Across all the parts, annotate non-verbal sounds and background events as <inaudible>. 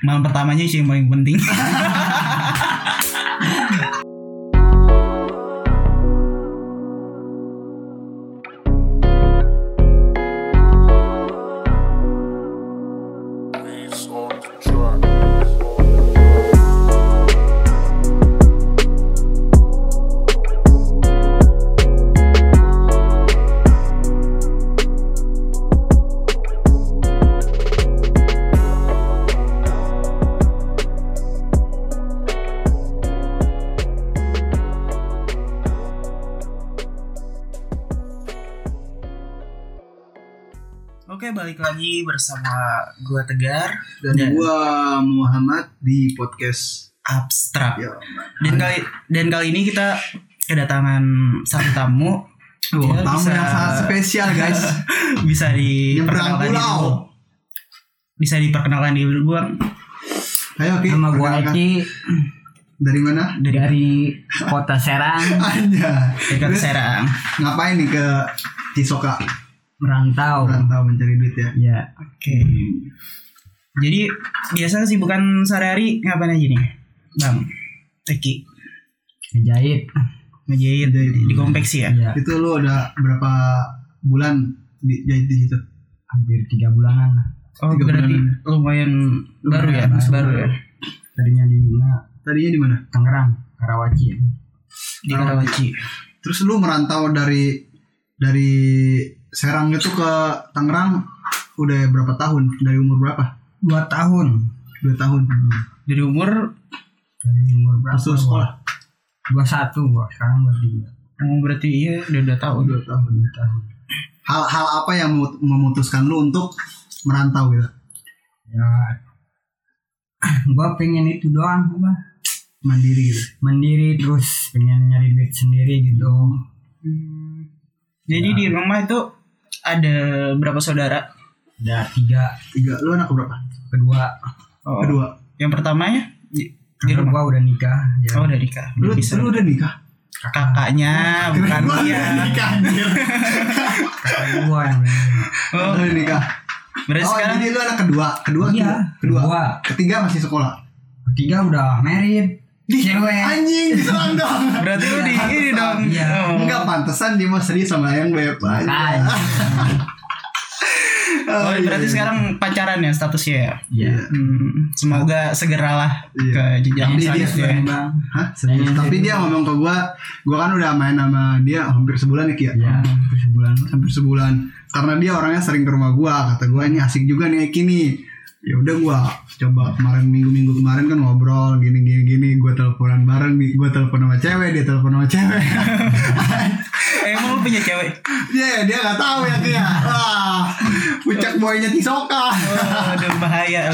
malam pertamanya sih yang paling penting <laughs> gua Tegar dan gua Muhammad di podcast abstrak ya dan kali dan kali ini kita kedatangan satu tamu. Oh, tamu bisa- yang sangat spesial guys. <laughs> Bisa diperkenalkan dulu. Bisa diperkenalkan dulu bang. Ayo Ki Nama gue perkenalkan. Eki. Dari mana? Dari kota Serang. Anja dari Kota Terus Serang. ngapain nih ke Cisoka merantau. merantau mencari duit ya Ya, oke jadi biasa sih bukan sehari-hari ngapain aja nih bang Teki ngejahit. ngejahit di, di konveksi ya Ya, itu lu udah berapa bulan di jahit di situ hampir tiga bulanan lah. oh Tiga berarti bulanan. lumayan baru ya Baru. masih baru ya Tadinya di mana? tadinya di mana Tangerang, Karawaci. di Karawaci terus lu merantau dari dari Serang itu ke Tangerang udah berapa tahun? Dari umur berapa? Dua tahun. dua tahun. Dari umur? Dari umur berapa? masuk sekolah. Dua satu gua. Sekarang dua tiga. oh, berarti iya udah udah tahu dua tahun. Dua tahun. hal-hal apa yang memu- memutuskan lu untuk merantau gitu? Ya, <clears throat> gua pengen itu doang, gua mandiri gitu? Mandiri terus pengen nyari duit sendiri gitu. jadi di rumah itu ada berapa saudara? Ada tiga, tiga. Lu anak berapa? Kedua. oh, kedua. Yang pertamanya? Rumah. gua udah nikah. Ya. oh udah nikah. Lu, bisa. lu udah nikah? Kakaknya bukan Gua dia. udah nikah anjir. Kakak gua yang oh. Udah nikah. Berarti oh sekarang? jadi lu anak kedua. Kedua Iya, kedua. Kedua. ketiga masih sekolah? Ketiga udah married. Cewek. anjing diserang dong berarti lu di ini dong Iya. oh. Enggak pantesan dia mau serius sama yang beb Makanya. <laughs> Oh, iya, berarti iya. sekarang pacaran ya statusnya ya? Iya. Hmm, semoga segeralah Iya. ke jenjang Tapi dia bang. Hah? Serius? Tapi dia ngomong ke gua, gua kan udah main sama dia hampir sebulan ya Ki ya. Ya, hampir sebulan. Hampir sebulan. Karena dia orangnya sering ke rumah gua, kata gua ini asik juga nih Eki nih. Ya udah gua coba kemarin minggu-minggu kemarin kan ngobrol gini gini gini gua teleponan bareng nih gua telepon sama cewek dia telepon sama cewek <laughs> Eh, emang lu punya cewek? dia dia nggak tahu ya Ki ya wah puncak boynya Tisoka Oh, aduh bahaya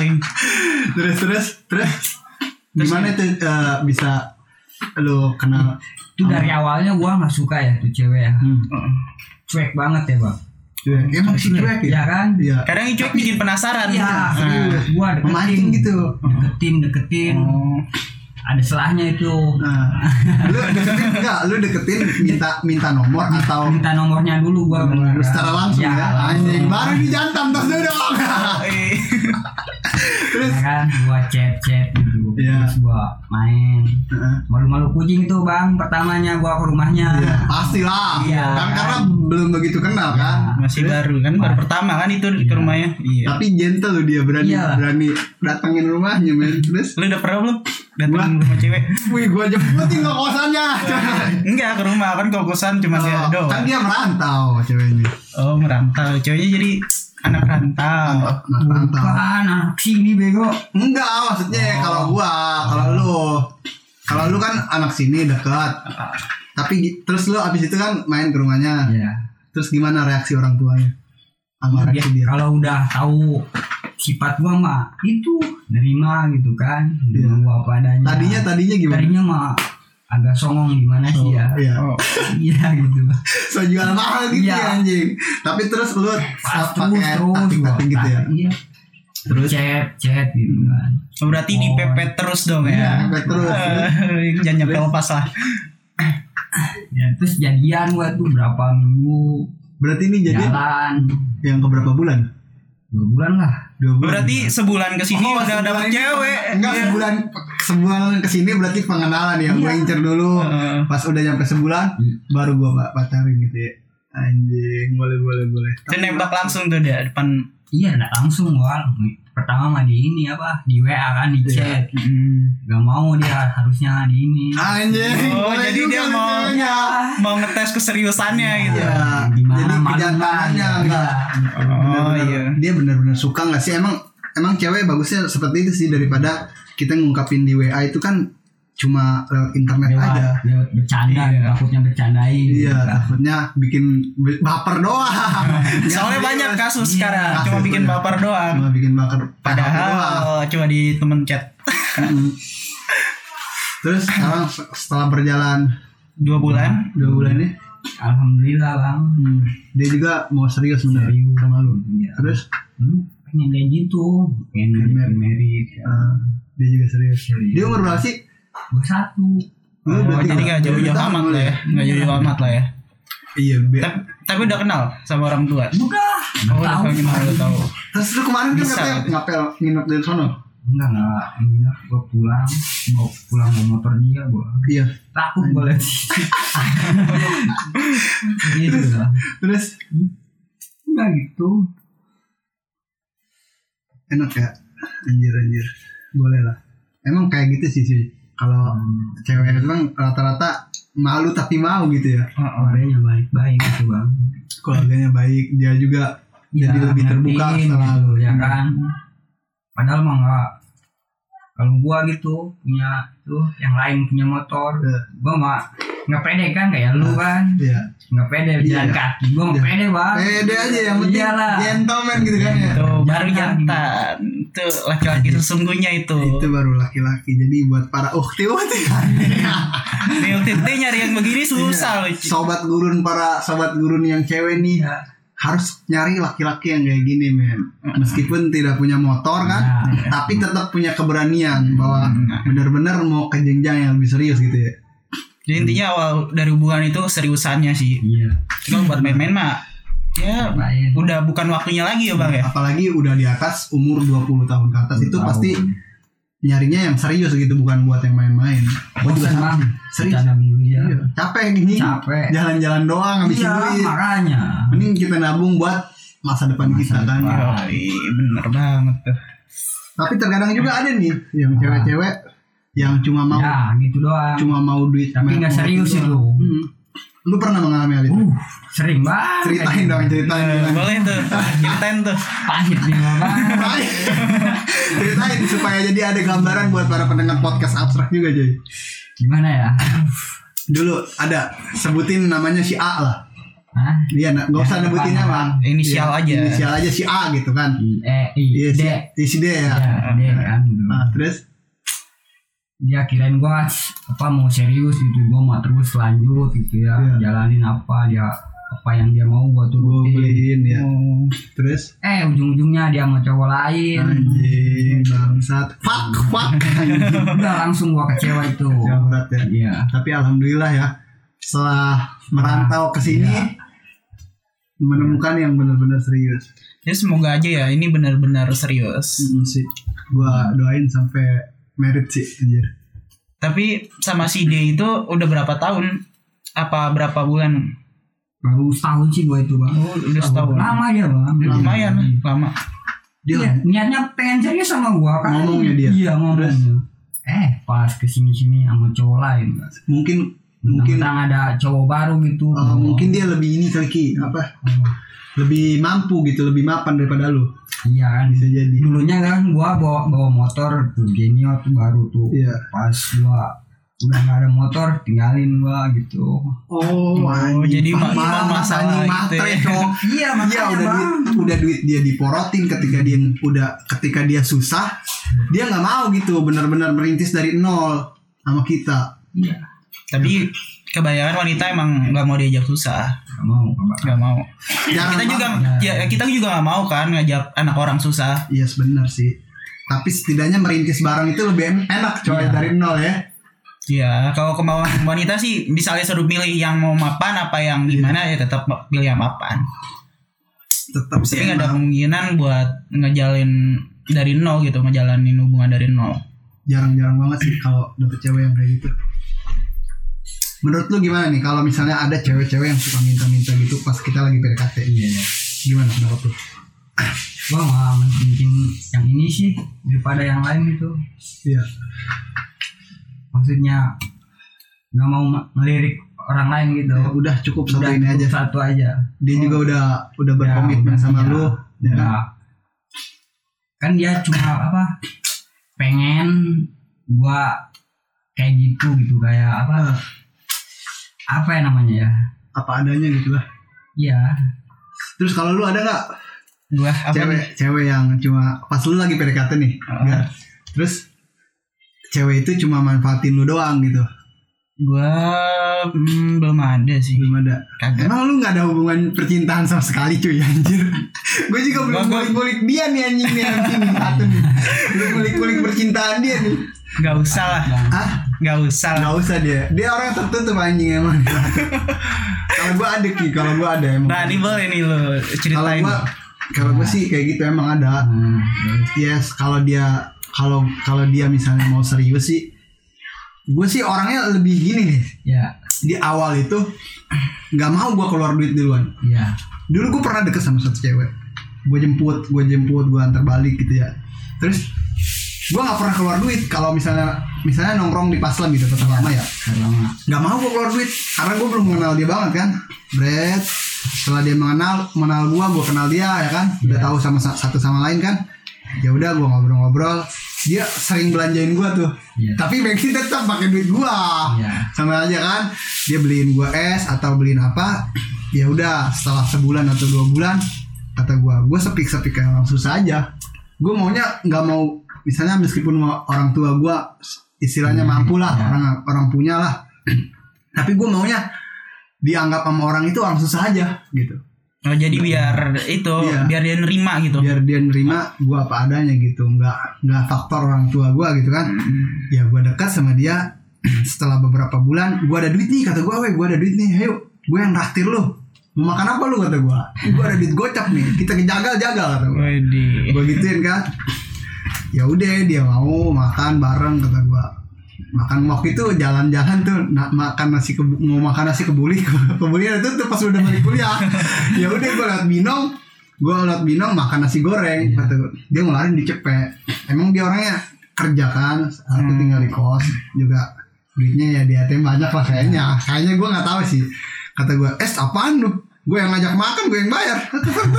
terus terus terus gimana itu eh, bisa lu kenal Itu dari awalnya gua nggak suka ya tuh cewek ya. hmm. Cuek banget ya bang. Cuek emang sih cuek ya Iya kan? iya Kadang cuek bikin penasaran. Iya. Nah. Gua deketin Memancing gitu. Deketin, deketin. Oh. Ada selahnya itu. Nah, lu deketin enggak? Lu deketin minta minta nomor atau Minta nomornya dulu gua. Lu secara langsung ya? langsung. Anjing, baru dijantam tas dulu dong. <laughs> Terus Ya kan, gua chat chat gitu. Iya. Terus gua main. Heeh. Malu-malu kucing tuh bang. Pertamanya gua ke rumahnya. Iya, pastilah. Iya. Kan karena belum begitu kenal kan. masih baru kan baru pertama kan itu ke rumahnya. Iya. Tapi gentle lu dia berani Iya. berani datengin rumahnya men. Terus Lu udah pernah belum datang ke rumah cewek? Wih, gua jemputin ke kosannya. Enggak ke rumah kan ke kosan cuma dia Oh, doang. kan dia merantau ceweknya. Oh merantau. Ceweknya jadi anak rantau. Nah, merantau. Bukan anak sini bego. Enggak, maksudnya kalau gua, kalau lu kalau lu kan anak sini dekat. Tapi terus lu abis itu kan main ke rumahnya. Iya. Terus gimana reaksi orang tuanya? Sama Ya, reaksi dia. kalau udah tahu sifat gua mah itu nerima gitu kan Iya. nerima gua apa adanya Tadinya tadinya gimana? tadinya mah agak songong gimana sih ya Iya. Oh. <laughs> iya gitu So jual mahal gitu Iya. ya anjing. Tapi terus lu pakai terus gua taktik-taktik gitu ya. iya Terus chat chat gitu kan Oh, Berarti dipepet terus dong Iya, ya. pepet terus. <laughs> Jangan nyampe lepas lah. ya terus jadian gua tuh berapa minggu berarti ini jadi jalan yang keberapa bulan? Dua bulan lah Dua bulan. Berarti sebulan ke sini Oh, udah ini- cewek. Enggak Iya. sebulan sebulan ke sini berarti pengenalan ya. Gue Iya. incer dulu. Heeh. Pas udah nyampe sebulan baru gue pacarin gitu ya. Anjing, boleh boleh boleh. Itu nembak langsung tuh dia depan. iya nggak langsung gua pertama mah di ini apa di WA kan di chat Hmm. gak mau dia harusnya di ini Anjing. Oh, boleh jadi dia mau- ceweknya. Mau ngetes keseriusannya gitu. Iya. Gimana Jadi iya. enggak. Oh, iya. Dia benar-benar suka nggak sih emang emang cewek bagusnya seperti itu sih daripada kita ngungkapin di WA itu kan cuma lewat internet lewat, aja. lewat bercanda Iya. takutnya bercandain Iya, gitu kan. takutnya bikin baper doang. <laughs> Soalnya serius. banyak kasus Iya, sekarang kasus cuma bikin bener. baper doang. Cuma bikin baper doang. Padahal cuma di temen chat. Terus sekarang se- setelah berjalan dua bulan. dua bulan ini, alhamdulillah bang hmm, dia juga mau serius bener sama lu. Iya. Terus Hmm, pengen kayak gitu pengen Pengen merit ya. uh, dia juga serius. Serius. Dia umur berapa sih? Gua satu Oh, jadi nggak jauh-jauh amat lah ya, nggak jauh-jauh amat lah ya. Iya, be- Tapi, tapi udah kenal sama orang tua. udah Oh, udah tahu kenal, udah tahu. Terus lu kemarin kan katanya ngapel nginep dari sono. enggak enggak enggak gua pulang mau pulang bawa motor dia gua Iya. takut gua liat gitu lah <laughs> Terus enggak gitu enak ya. Anjir anjir. Boleh lah. Emang kayak gitu sih sih. Kalau cewek itu kan rata-rata malu tapi mau gitu ya. orangnya baik-baik gitu bang. Keluarganya baik, dia juga Ya, jadi lebih terbuka gitu, ya kan? Padahal mah enggak kalau gua gitu punya tuh yang lain punya motor Iya. gua mah nggak pede kan kayak lu kan Iya. nggak pede Iya. jalan kaki gua nggak Iya. pede bang Pede aja yang penting Iyalah. gentleman gitu kan ya. Tuh baru jantan. Tuh laki-laki sesungguhnya itu. Itu baru laki-laki. Jadi buat para ukti ukti itu nyari yang begini susah loh. Sobat gurun para sobat gurun yang cewek nih Iya. harus nyari laki-laki yang kayak gini men meskipun tidak punya motor kan Nah, tapi tetap punya keberanian bahwa benar-benar mau ke jenjang yang lebih serius gitu ya Jadi intinya awal dari hubungan itu seriusannya sih. iya Kalau buat main-main mah ya Main. udah bukan waktunya lagi ya bang ya. apalagi udah di atas umur 20 tahun ke atas itu pasti nyarinya yang serius gitu bukan buat yang main-main gue juga sama serius bercanda mulu ya Iya. capek gini capek jalan-jalan doang habisin iya duit makanya mending kita nabung buat masa depan Masa kita kan depan. Oh, bener banget tuh. tapi terkadang juga ada nih yang cewek-cewek yang cuma mau ya gitu doang cuma mau duit Tapi nggak serius itu itu. doang. Hmm. lu pernah mengalami hal itu uh sering banget ceritain dong ceritain Eh, gimana. boleh tuh ceritain tuh. pahit nih bang <laughs> Ceritain. supaya jadi ada gambaran buat para pendengar podcast abstrak juga cuy gimana ya dulu ada sebutin namanya si A lah Hah? Iya, nggak usah nebutin nama. Inisial Iya, aja. Inisial aja si A gitu kan. I, E, I, Iya, D. si, si D ya. Ya, D kan. Nah, terus Dia kirain gua apa mau serius gitu, gua mau terus lanjut gitu ya, Iya. jalanin apa dia apa yang dia mau gua gue turutin. beliin ya. Oh. Terus Eh ujung-ujungnya dia sama cowok lain. anjing bangsat. Fuck, fuck. <laughs> Udah langsung gua kecewa itu. Kecewa berat ya. Iya. Tapi alhamdulillah ya setelah merantau ke sini Iya. menemukan yang benar-benar serius. Jadi semoga aja ya ini benar-benar serius. Mm, sih. Gua doain sampai merit sih anjir. Tapi sama si D itu udah berapa tahun? Apa berapa bulan? Baru setahun sih gua itu bang. Oh, udah setahun. Lama ya bang. Lumayan lama. Dia Iya, niatnya pengen serius sama gua kan. Ngomongnya dia. Iya ngomongnya. Eh pas ke sini-sini sama cowok lain. mungkin mungkin ada cowok baru gitu. uh, mungkin dia lebih ini kali Ki, apa? Lebih mampu gitu, lebih mapan daripada lu. Iya kan. Bisa jadi. Dulunya kan gua bawa bawa motor tuh Genio tuh baru tuh. Iya. Pas gua udah nggak ada motor tinggalin gua gitu. Oh, anjing. jadi ma- Malas, masalah anjing, gitu matre, ya. Cok. Iya Iya udah duit udah duit dia diporotin ketika dia udah ketika dia susah dia nggak mau gitu benar-benar merintis dari nol sama kita Iya. Tapi kebanyakan wanita emang nggak mau diajak susah, Gak mau nggak mau. Jangan kita juga ya kita juga nggak mau kan ngajak anak orang susah. iya benar sih tapi setidaknya merintis barang itu lebih en- enak coy Iya. dari nol ya Ya kalau kemauan wanita sih misalnya suruh pilih yang mau mapan apa yang gimana ya tetap pilih yang mapan. tetap Tapi sih nggak ada kemungkinan buat ngejalin dari nol gitu, ngejalanin hubungan dari nol. jarang-jarang banget sih kalau dapet cewek yang kayak gitu menurut lu gimana nih? Kalau misalnya ada cewek-cewek yang suka minta-minta gitu pas kita lagi PDKT. Iya iya. Gimana pendapat lu? Gua malah mentingin yang ini sih daripada yang lain gitu. Iya. Maksudnya nggak mau ma- melirik orang lain gitu. Ya, udah cukup satu udah ini cukup aja. satu aja. Dia juga udah udah Ya, berkomitmen udah, sama iya. lu. Ya? Ya. kan dia cuma apa pengen gua kayak gitu gitu kayak apa apa ya namanya ya? Apa adanya gitu lah. Iya. Terus kalau lu ada nggak? Gua apa nih? cewek cewek yang cuma pas lu lagi PDKT nih ya. terus cewek itu cuma manfaatin lu doang gitu? Gua hmm, belum ada sih. belum ada. Kagak. Emang lu gak ada hubungan percintaan sama sekali cuy anjir? <laughs> Gue juga belum Gua- gua- kulik-kulik dia nih anjing nih anjing nih satu <laughs> nih Belum kulik-kulik percintaan dia nih Gak usah lah. Ah Gak usah lah. gak usah dia. Dia orang tertutup anjing emang. Kalau gue ada ki. Kalau gue ada emang. Nah, ini boleh nih lo Kalau ceritain. gue kalau gue sih kayak gitu emang ada. Hmm, Yes kalau dia Kalau kalau dia misalnya mau serius sih Gue sih orangnya lebih gini nih ya. Di awal itu nggak mau gue keluar duit duluan. Ya. Dulu gue pernah deket sama satu cewek. Gue jemput gue jemput gue antar balik gitu ya. Terus gue nggak pernah keluar duit kalau misalnya misalnya nongkrong di paslam gitu tetap lama ya. Nggak mau gue keluar duit karena gue belum mengenal dia banget kan. Brett setelah dia mengenal mengenal gue gue kenal dia ya kan. Udah tahu sama sa- satu sama lain kan. Ya udah gue ngobrol-ngobrol. Dia sering belanjain gue tuh. Iya. tapi Becky tetap pakai duit gue Iya. sama aja kan dia beliin gue es atau beliin apa ya udah setelah sebulan atau dua bulan kata gue gue sepik sepik kayak orang susah aja. Gue maunya nggak mau misalnya meskipun orang tua gue istilahnya mampu lah Iya. orang orang punya lah. Tapi gue maunya dianggap sama orang itu orang susah aja gitu. Oh, jadi biar itu, Iya. biar dia nerima gitu. biar dia nerima gue apa adanya gitu nggak nggak faktor orang tua gue gitu kan. Ya gue dekat sama dia <clears throat> setelah beberapa bulan gue ada duit nih kata gue weh gue ada duit nih ayo gue yang raktir lu. Mau makan apa lu? kata gue gue ada duit gocap nih kita kejagal jagal kata gue gue gituin kan ya udah dia mau makan bareng kata gue makan waktu itu jalan-jalan tuh na- makan nasi kebu mau makan nasi kebuli <laughs> kebuli ada tuh pas udah balik kuliah. <laughs> Ya udah gue liat binong gue liat binong makan nasi goreng kata gua. dia ngeluarin di cepet emang dia orangnya kerja kan aku tinggal di kos juga duitnya ya di ATM banyak lah kayaknya. Kayaknya gue nggak tahu sih. Kata gue es apaan lu? Gue yang ngajak makan gue yang bayar.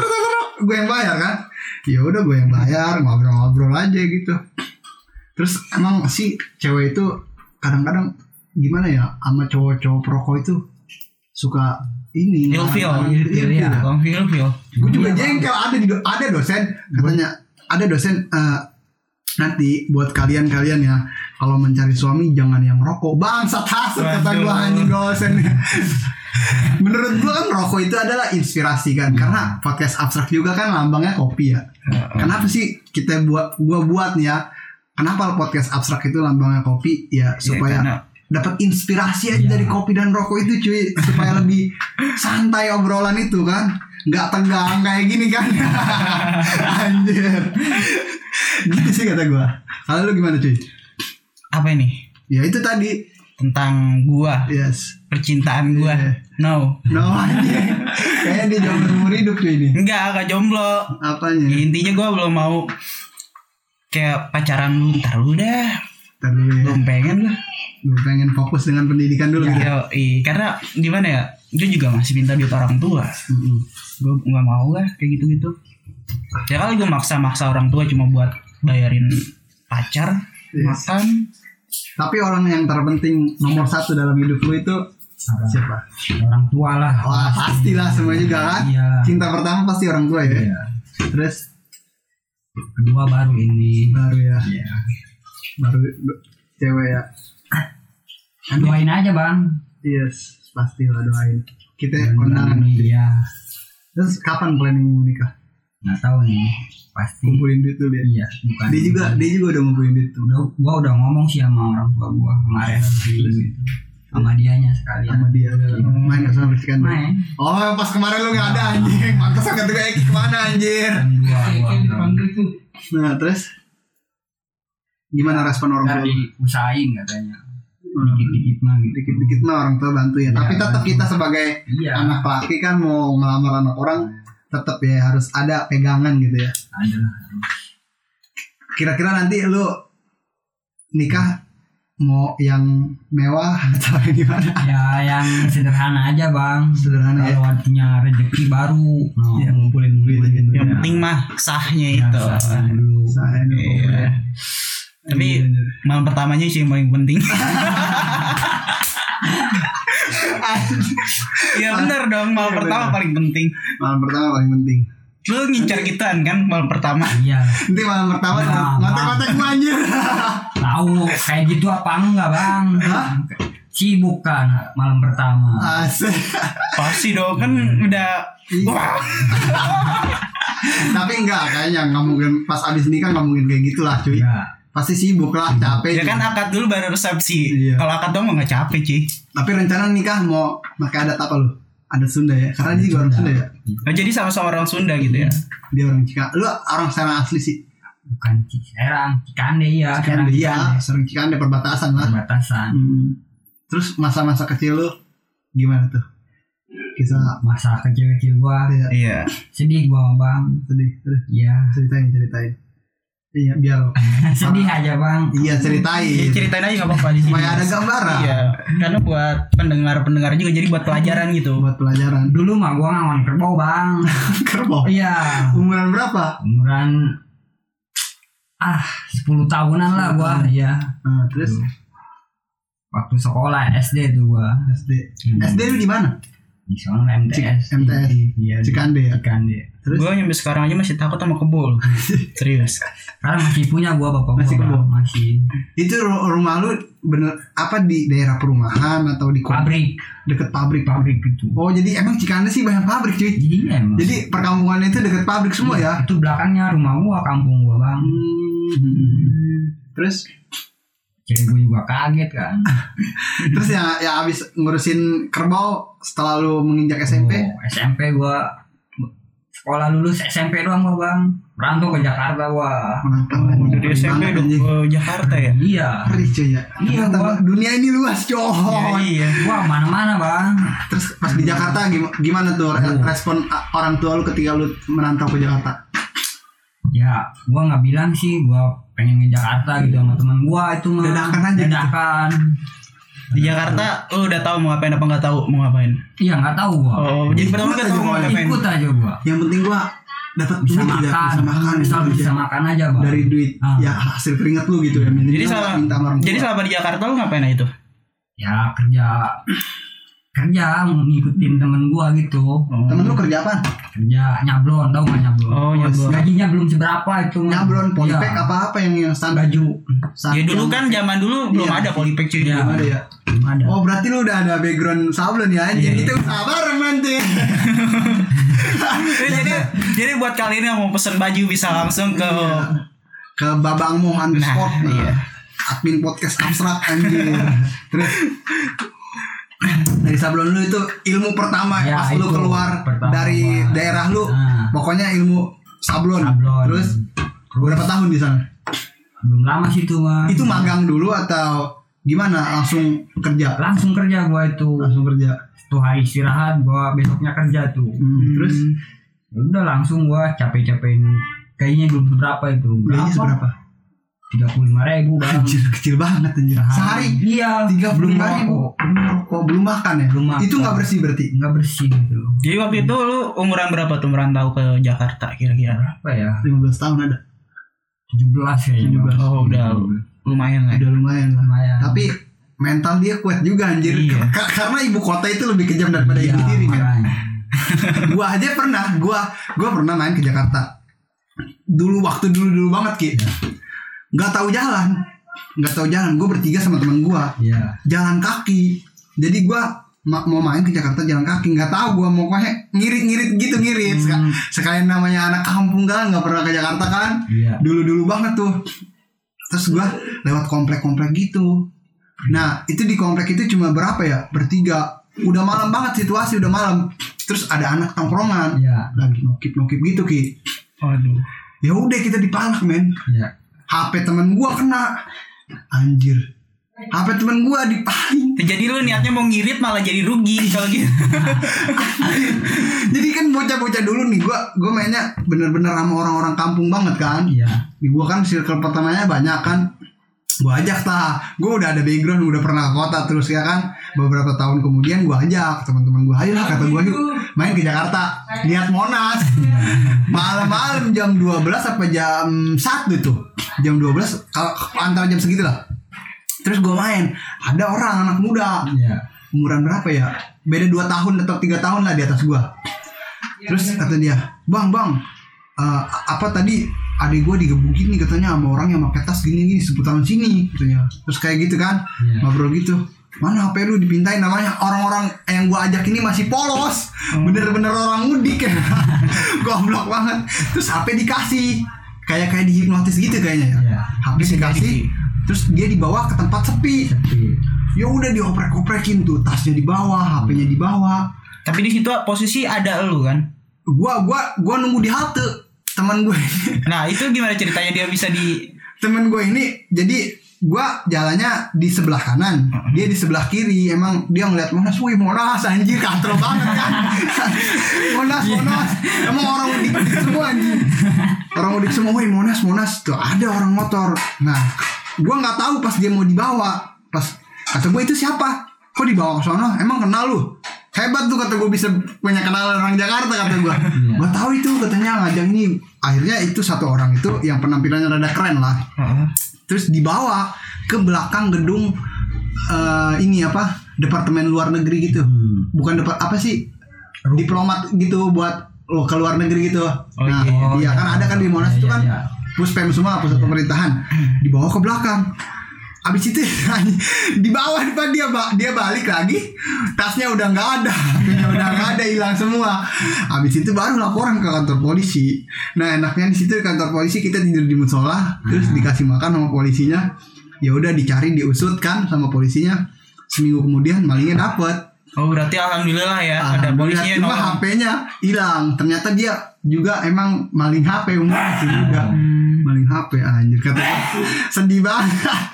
<laughs> Gue yang bayar kan ya udah gue yang bayar ngobrol-ngobrol aja gitu terus emang sih cewek itu kadang-kadang gimana ya sama cowok-cowok perokok itu suka ini Ilfil. ilfil ya. ya. Bang Phil, Phil. gue juga jengkel ada di ada dosen katanya ada dosen eh, nanti buat kalian-kalian ya kalau mencari suami jangan yang rokok bangsat hasut kata gue anjing dosen <laughs> menurut gue kan rokok itu adalah inspirasi kan karena podcast abstrak juga kan lambangnya kopi ya. Kenapa sih kita buat gua buat nih ya kenapa podcast abstrak itu lambangnya kopi? Ya supaya karena- dapat inspirasi aja dari kopi dan rokok itu cuy. Supaya lebih <laughs> santai obrolan itu kan. Nggak tegang kayak gini kan. <laughs> Anjir. Gitu sih kata gua. Kalau lu gimana cuy? Apa ini? ya itu tadi Tentang gua, yes percintaan gua. Iya. No. no kayaknya dia jauh umur hidup cuy ini Enggak, agak jomblo. apanya Intinya gua belum mau kayak pacaran lu ntar lu dah. Ntar dulu ya Belum pengen lah. Gue pengen fokus dengan pendidikan dulu gitu. Yo, karena gimana ya? Dia juga masih minta duit orang tua. Mm-mm. Gue nggak mau lah kayak gitu-gitu. Ya kali gue maksa-maksa orang tua cuma buat bayarin pacar, Yes. makan. Tapi orang yang terpenting nomor satu dalam hidup lu itu siapa? orang tua lah Wah pastilah semua juga kan. Iya. Cinta pertama pasti orang tua ya. Iya. Terus kedua baru ini baru ya, Iya. baru cewek ya. doain aja bang Yes, pastilah doain. Kita kondangan. ini ya Terus kapan planning mau nikah? Nggak tahu nih pasti. Kumpulin duit dulu ya. iya bukan Dia juga dia juga udah ngumpulin duit. Tuh. udah gua udah ngomong sih sama orang tua gua kemarin gitu. Sama dianya sekalian. Sama dia main ke sana Cikande main. Oh pas kemarin lu nggak ada anjing. Mantas kata gue Eki ke mana anjir. Gua nah terus? Gimana respon orang tua dari usahain katanya. Dikit-dikit mah gitu. Dikit-dikit mah orang tua bantu ya. Tapi Iya, tetap kita sebagai iya. anak laki kan mau ngelamar anak orang tetap ya harus ada pegangan gitu ya ada kira-kira nanti lu nikah mau yang mewah <laughs> atau yang gimana ya yang sederhana aja bang sederhana ya kalau artinya rezeki baru no. ya ngumpulin duit aja dulu. Yang penting mah sahnya Ya, itu. sah dulu Saya nih, Iya. pokoknya. Tapi Iya, malam pertamanya sih yang paling penting. <laughs> ya bener dong malam Iya, pertama bener. paling penting. malam pertama paling penting Lu ngincar gituan kan malam pertama. iya nanti malam pertama Nah, ngotek-ngotek gua anjir tahu kayak gitu apa enggak bang Hah? sibuk kan malam pertama asik Pasti dong kan udah Iya. wah. tapi enggak kayaknya nggak mungkin pas abis nikah nggak mungkin kayak gitulah cuy ya pasti sibuk lah capek Ya kan akad dulu baru resepsi. Iya. Kalau akad doang mah nggak capek cuy. tapi rencana nikah mau pakai adat apa lu? Adat Sunda ya? Karena dia juga orang Sunda. Ya? Nah, jadi sama-sama orang Sunda gitu ya. dia orang Cika. Lu orang sana asli sih? Bukan Serang Cikande ya Cikande Serang iya sering Cikande perbatasan lah. Perbatasan. Hmm. terus masa-masa kecil lu gimana tuh? Kisah. Masa kecil-kecil gua. Ya, Iya. sedih gua bang. Sedih terus? Iya. Ceritain ceritain iya biar <laughs> sedih aja bang. Iya Ya, ceritain ceritain aja nggak apa-apa di sini. supaya ada gambaran. Iya, karena buat pendengar-pendengar juga jadi buat pelajaran gitu. buat pelajaran. Dulu mah gua ngawon kerbau bang. <laughs> Kerbau? Iya. Umuran berapa? Umuran ah 10 tahunan lah gua. Iya. Nah, terus? Waktu sekolah SD tuh gua. SD SD lu di mana? Di sana MTS MTS. iya di Cikande ya? Cikande terus? Gue nyampe sekarang aja masih takut sama kebul. <laughs> Serius. karena masih punya gua bapak gua Masih kebun? masih. Itu ru- rumah lu bener apa di daerah perumahan atau di pabrik. Deket pabrik? Pabrik gitu oh jadi emang Cikande sih banyak pabrik cuy. Iya emang. Jadi perkampungan itu deket pabrik semua ya? itu belakangnya rumah gua kampung gua bang. Hmm. terus? Cewek gua juga kaget kan. <laughs> Terus ya ya abis ngurusin kerbau setelah lu menginjak SMP Oh, SMP gua sekolah lulus SMP doang gua bang. Merantau ke Jakarta gua Oh, dari SMP ke Jakarta ya. iya. Cuy ya Iya, gua. dunia ini luas Ya, coy. Iya. gua mana-mana bang. Terus pas di Jakarta gimana, tuh re- Oh. respon orang tua lu ketika lu merantau ke Jakarta? Ya gua nggak bilang sih gua pengen ke Jakarta gitu sama teman gua itu mah Dadakan aja gitu. Di Jakarta lu udah tahu mau ngapain apa nggak tahu mau ngapain. iya nggak tahu gua Oh, jadi Ikut pertama nggak tahu mau ngapain. ikut aja gua yang penting gua dapat bisa duit makan, ya, bisa makan bisa, gitu bisa aja. makan aja bang dari duit Ah. ya hasil keringat lu gitu ya Jadi selama jadi selama di Jakarta lu ngapain aja itu? ya kerja kerja ngikutin temen gua gitu. Temen lu kerja apa? Kerja nyablon tau nggak nyablon? Oh, nyablon. gajinya belum seberapa itu. Nyablon polipek Iya. apa apa yang yang standar? Baju. Ya dulu kan zaman dulu belum Iya. ada polipek cuy. Iya. belum ada ya? Belum ada. Oh berarti lu udah ada background sablon ya? Anjing Iya. kita usaha bareng nanti. Jadi, <laughs> jadi jadi buat kalian yang mau pesen baju bisa langsung ke ke babangmu underscore Nah, iya. admin podcast abstrak anjir <laughs> terus <laughs> dari sablon lu itu ilmu pertama Ya, pas lu itu. keluar pertama. dari daerah lu. Nah. pokoknya ilmu sablon, Sablon. terus berapa tahun di sana? Belum lama sih itu mah itu magang dulu atau gimana? Langsung kerja? Langsung kerja gua itu. Langsung kerja? Tuh hari istirahat gua besoknya kerja tuh. Hmm, terus Ya udah langsung gua capek-capekin kayaknya belum berapa itu seberapa tiga puluh lima ribu bang. Anjir kecil banget anjir. Sehari. Iya. Tiga puluh belum lima ribu. Belum rokok belum makan ya? Belum makan. itu nggak bersih berarti? Nggak bersih gitu. Jadi waktu itu lu umuran berapa tuh? Merantau ke Jakarta kira-kira? apa ya? 15 tahun ada. tujuh belas kayaknya Bang. Oh, udah lumayan lah. udah lumayan lah. Lumayan. Tapi mental dia kuat juga anjir. Iya. Ka- karena ibu kota itu lebih kejam daripada Iya, ibu tiri kan? <laughs> gua aja pernah gua gua pernah main ke Jakarta. Dulu waktu dulu dulu banget ki nggak tahu jalan nggak tahu jalan gua bertiga sama teman gua iya jalan kaki jadi gua ma- mau main ke Jakarta jalan kaki nggak tahu gua mau kayak ngirit-ngirit gitu ngirit Hmm. sekalian namanya anak kampung kan nggak pernah ke Jakarta kan iya dulu dulu banget tuh terus gua lewat komplek-komplek gitu Nah itu di komplek itu cuma berapa ya bertiga. Udah malam banget situasi udah malam. Terus ada anak tongkrongan Iya. lagi nokip nokip gitu ki. Waduh. Ya udah kita dipalak men. Iya. HP temen gua kena. Anjir. HP temen gua dipaling. Jadi lu niatnya mau ngirit malah jadi rugi kalau gitu. <laughs> Jadi kan bocah-bocah dulu nih gua gua mainnya bener-bener sama orang-orang kampung banget kan. Iya. Di gua kan circle pertamanya banyak kan. Gua ajak tah. Gua udah ada background udah pernah ke kota terus ya kan. Beberapa tahun kemudian gua ajak teman-teman gua ayo lah kata gua yuk main ke Jakarta lihat Monas. Malam-malam jam 12 apa jam 1 tuh. Jam 12 kalau antara jam segitu lah. Terus gua main, ada orang anak muda Iya. umuran berapa ya beda 2 tahun atau tiga tahun lah di atas gua terus kata dia bang bang eh, apa tadi adik gua digebukin nih katanya sama orang yang pakai tas gini gini seputaran sini katanya terus kayak gitu kan Iya. ngobrol gitu mana HP lu dipintain namanya? Orang-orang yang gua ajak ini masih polos. Bener-bener orang mudik ya. <laughs> Goblok banget. Terus HP dikasih. Kayak kayak dihipnotis gitu kayaknya ya. Iya. HP dikasih sih. terus dia dibawa ke tempat sepi. Tapi ya udah dioprek-oprekin tuh tasnya di bawah HP-nya di bawah. Tapi di situ posisi ada lu kan. gua gua gua nunggu di halte teman gue Nah, itu gimana ceritanya dia bisa di teman gue ini jadi gua jalannya di sebelah kanan dia di sebelah kiri. Emang dia ngeliat monas wih monas anjir katro banget kan? <laughs> Monas monas. Emang orang udik udik semua anjir orang udik semua wih monas monas. Tuh ada orang motor. Nah gua nggak tahu pas dia mau dibawa. Pas kata gue itu siapa? Kok dibawa ke sono emang kenal lu? Hebat tuh kata gue bisa punya kenalan orang Jakarta kata gue gue tahu itu katanya ngajak ini akhirnya itu satu orang itu yang penampilannya rada keren lah terus dibawa ke belakang gedung eh, ini apa departemen luar negeri gitu Hmm. bukan depart apa sih diplomat gitu buat lo ke luar negeri gitu nah iya. iya kan ada kan di Monas Iya, itu iya, kan iya. puspem semua pusat pemerintahan dibawa ke belakang Abis itu di bawah depan dia ba- dia balik lagi tasnya udah nggak ada. Udah nggak ada hilang semua. Abis itu baru laporan ke kantor polisi. Nah enaknya di situ kantor polisi kita tidur di musola terus dikasih makan sama polisinya. Ya udah dicari diusut kan sama polisinya. Seminggu kemudian malingnya dapet. Oh, berarti alhamdulillah ya ada polisinya cuma. HP-nya hilang. Ternyata dia juga emang maling HP umum sih juga. Hmm. HP anjir kata <laughs> sedih banget.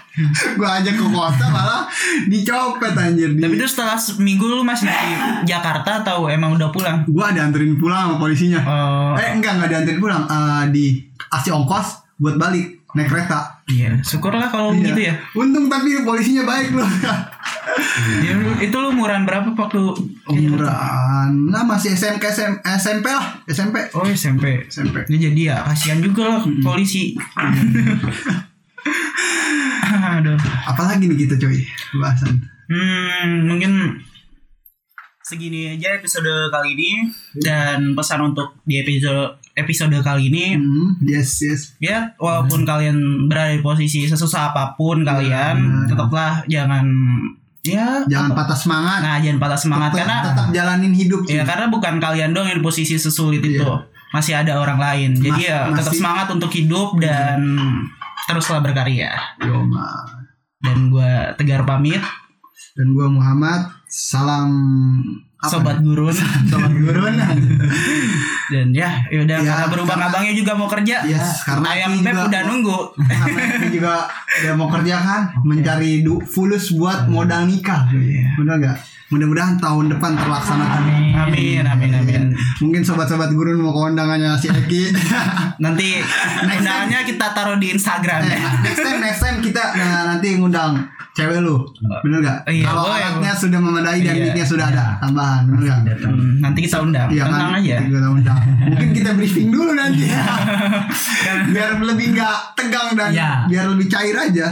Gua ajak ke kota malah dicopet anjir. Tapi itu setelah seminggu lu masih di Jakarta atau emang udah pulang? gua dianterin pulang sama polisinya. Oh, eh enggak enggak dianterin pulang. Eh, di kasih ongkos buat balik naik kereta iya. Syukurlah kalau Iya. gitu ya. untung tapi polisinya baik loh Ya, itu lu umuran berapa waktu umuran nah masih SMK SM, SMP lah SMP Oh SMP. SMP Ini jadi ya kasihan juga loh polisi. <laughs> Aduh. apalagi nih kita coy bahasan Hmm, mungkin segini aja episode kali ini dan pesan untuk di episode episode kali ini. Hmm, yes yes. Ya walaupun kalian berada di posisi sesusah apa pun kalian Benar. tetaplah jangan ya jangan apa- patah semangat. Nah jangan patah semangat tetap, karena tetap jalanin hidup cuy. ya karena bukan kalian dong yang di posisi sesulit itu. Iya. masih ada orang lain. Jadi Mas- ya tetap masih- semangat untuk hidup dan teruslah berkarya. Yoma. dan gue tegar pamit. Dan gua Muhammad. Salam apa? Sobat gurun. <laughs> Sobat gurun. <laughs> Dan ya yaudah Ya, karena berubah karena- abangnya juga mau kerja. Yes, karena ayam beb udah mau- nunggu. <laughs> karena ini juga udah mau kerja kan mencari du fulus buat modal nikah. Iya. bener nggak? Mudah-mudahan tahun depan terlaksanakan. Amin amin. amin mungkin sobat-sobat gurun mau ke undangannya si Eki. Nanti undangannya kita taruh di Instagram. Eh, ya next time next time kita nah, nanti ngundang cewek lu bener nggak Iya, kalau boleh, alatnya sudah memadai dan Iya, mic-nya sudah ada tambahan bener nggak Hmm, nanti kita undang Iya tenang kan? aja Kita undang. <laughs> Mungkin kita briefing dulu nanti ya. <laughs> biar lebih nggak tegang dan Iya. biar lebih cair aja.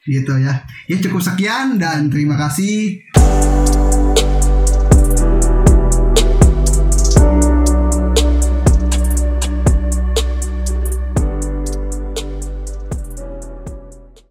Gitu ya. Ya cukup sekian dan terima kasih.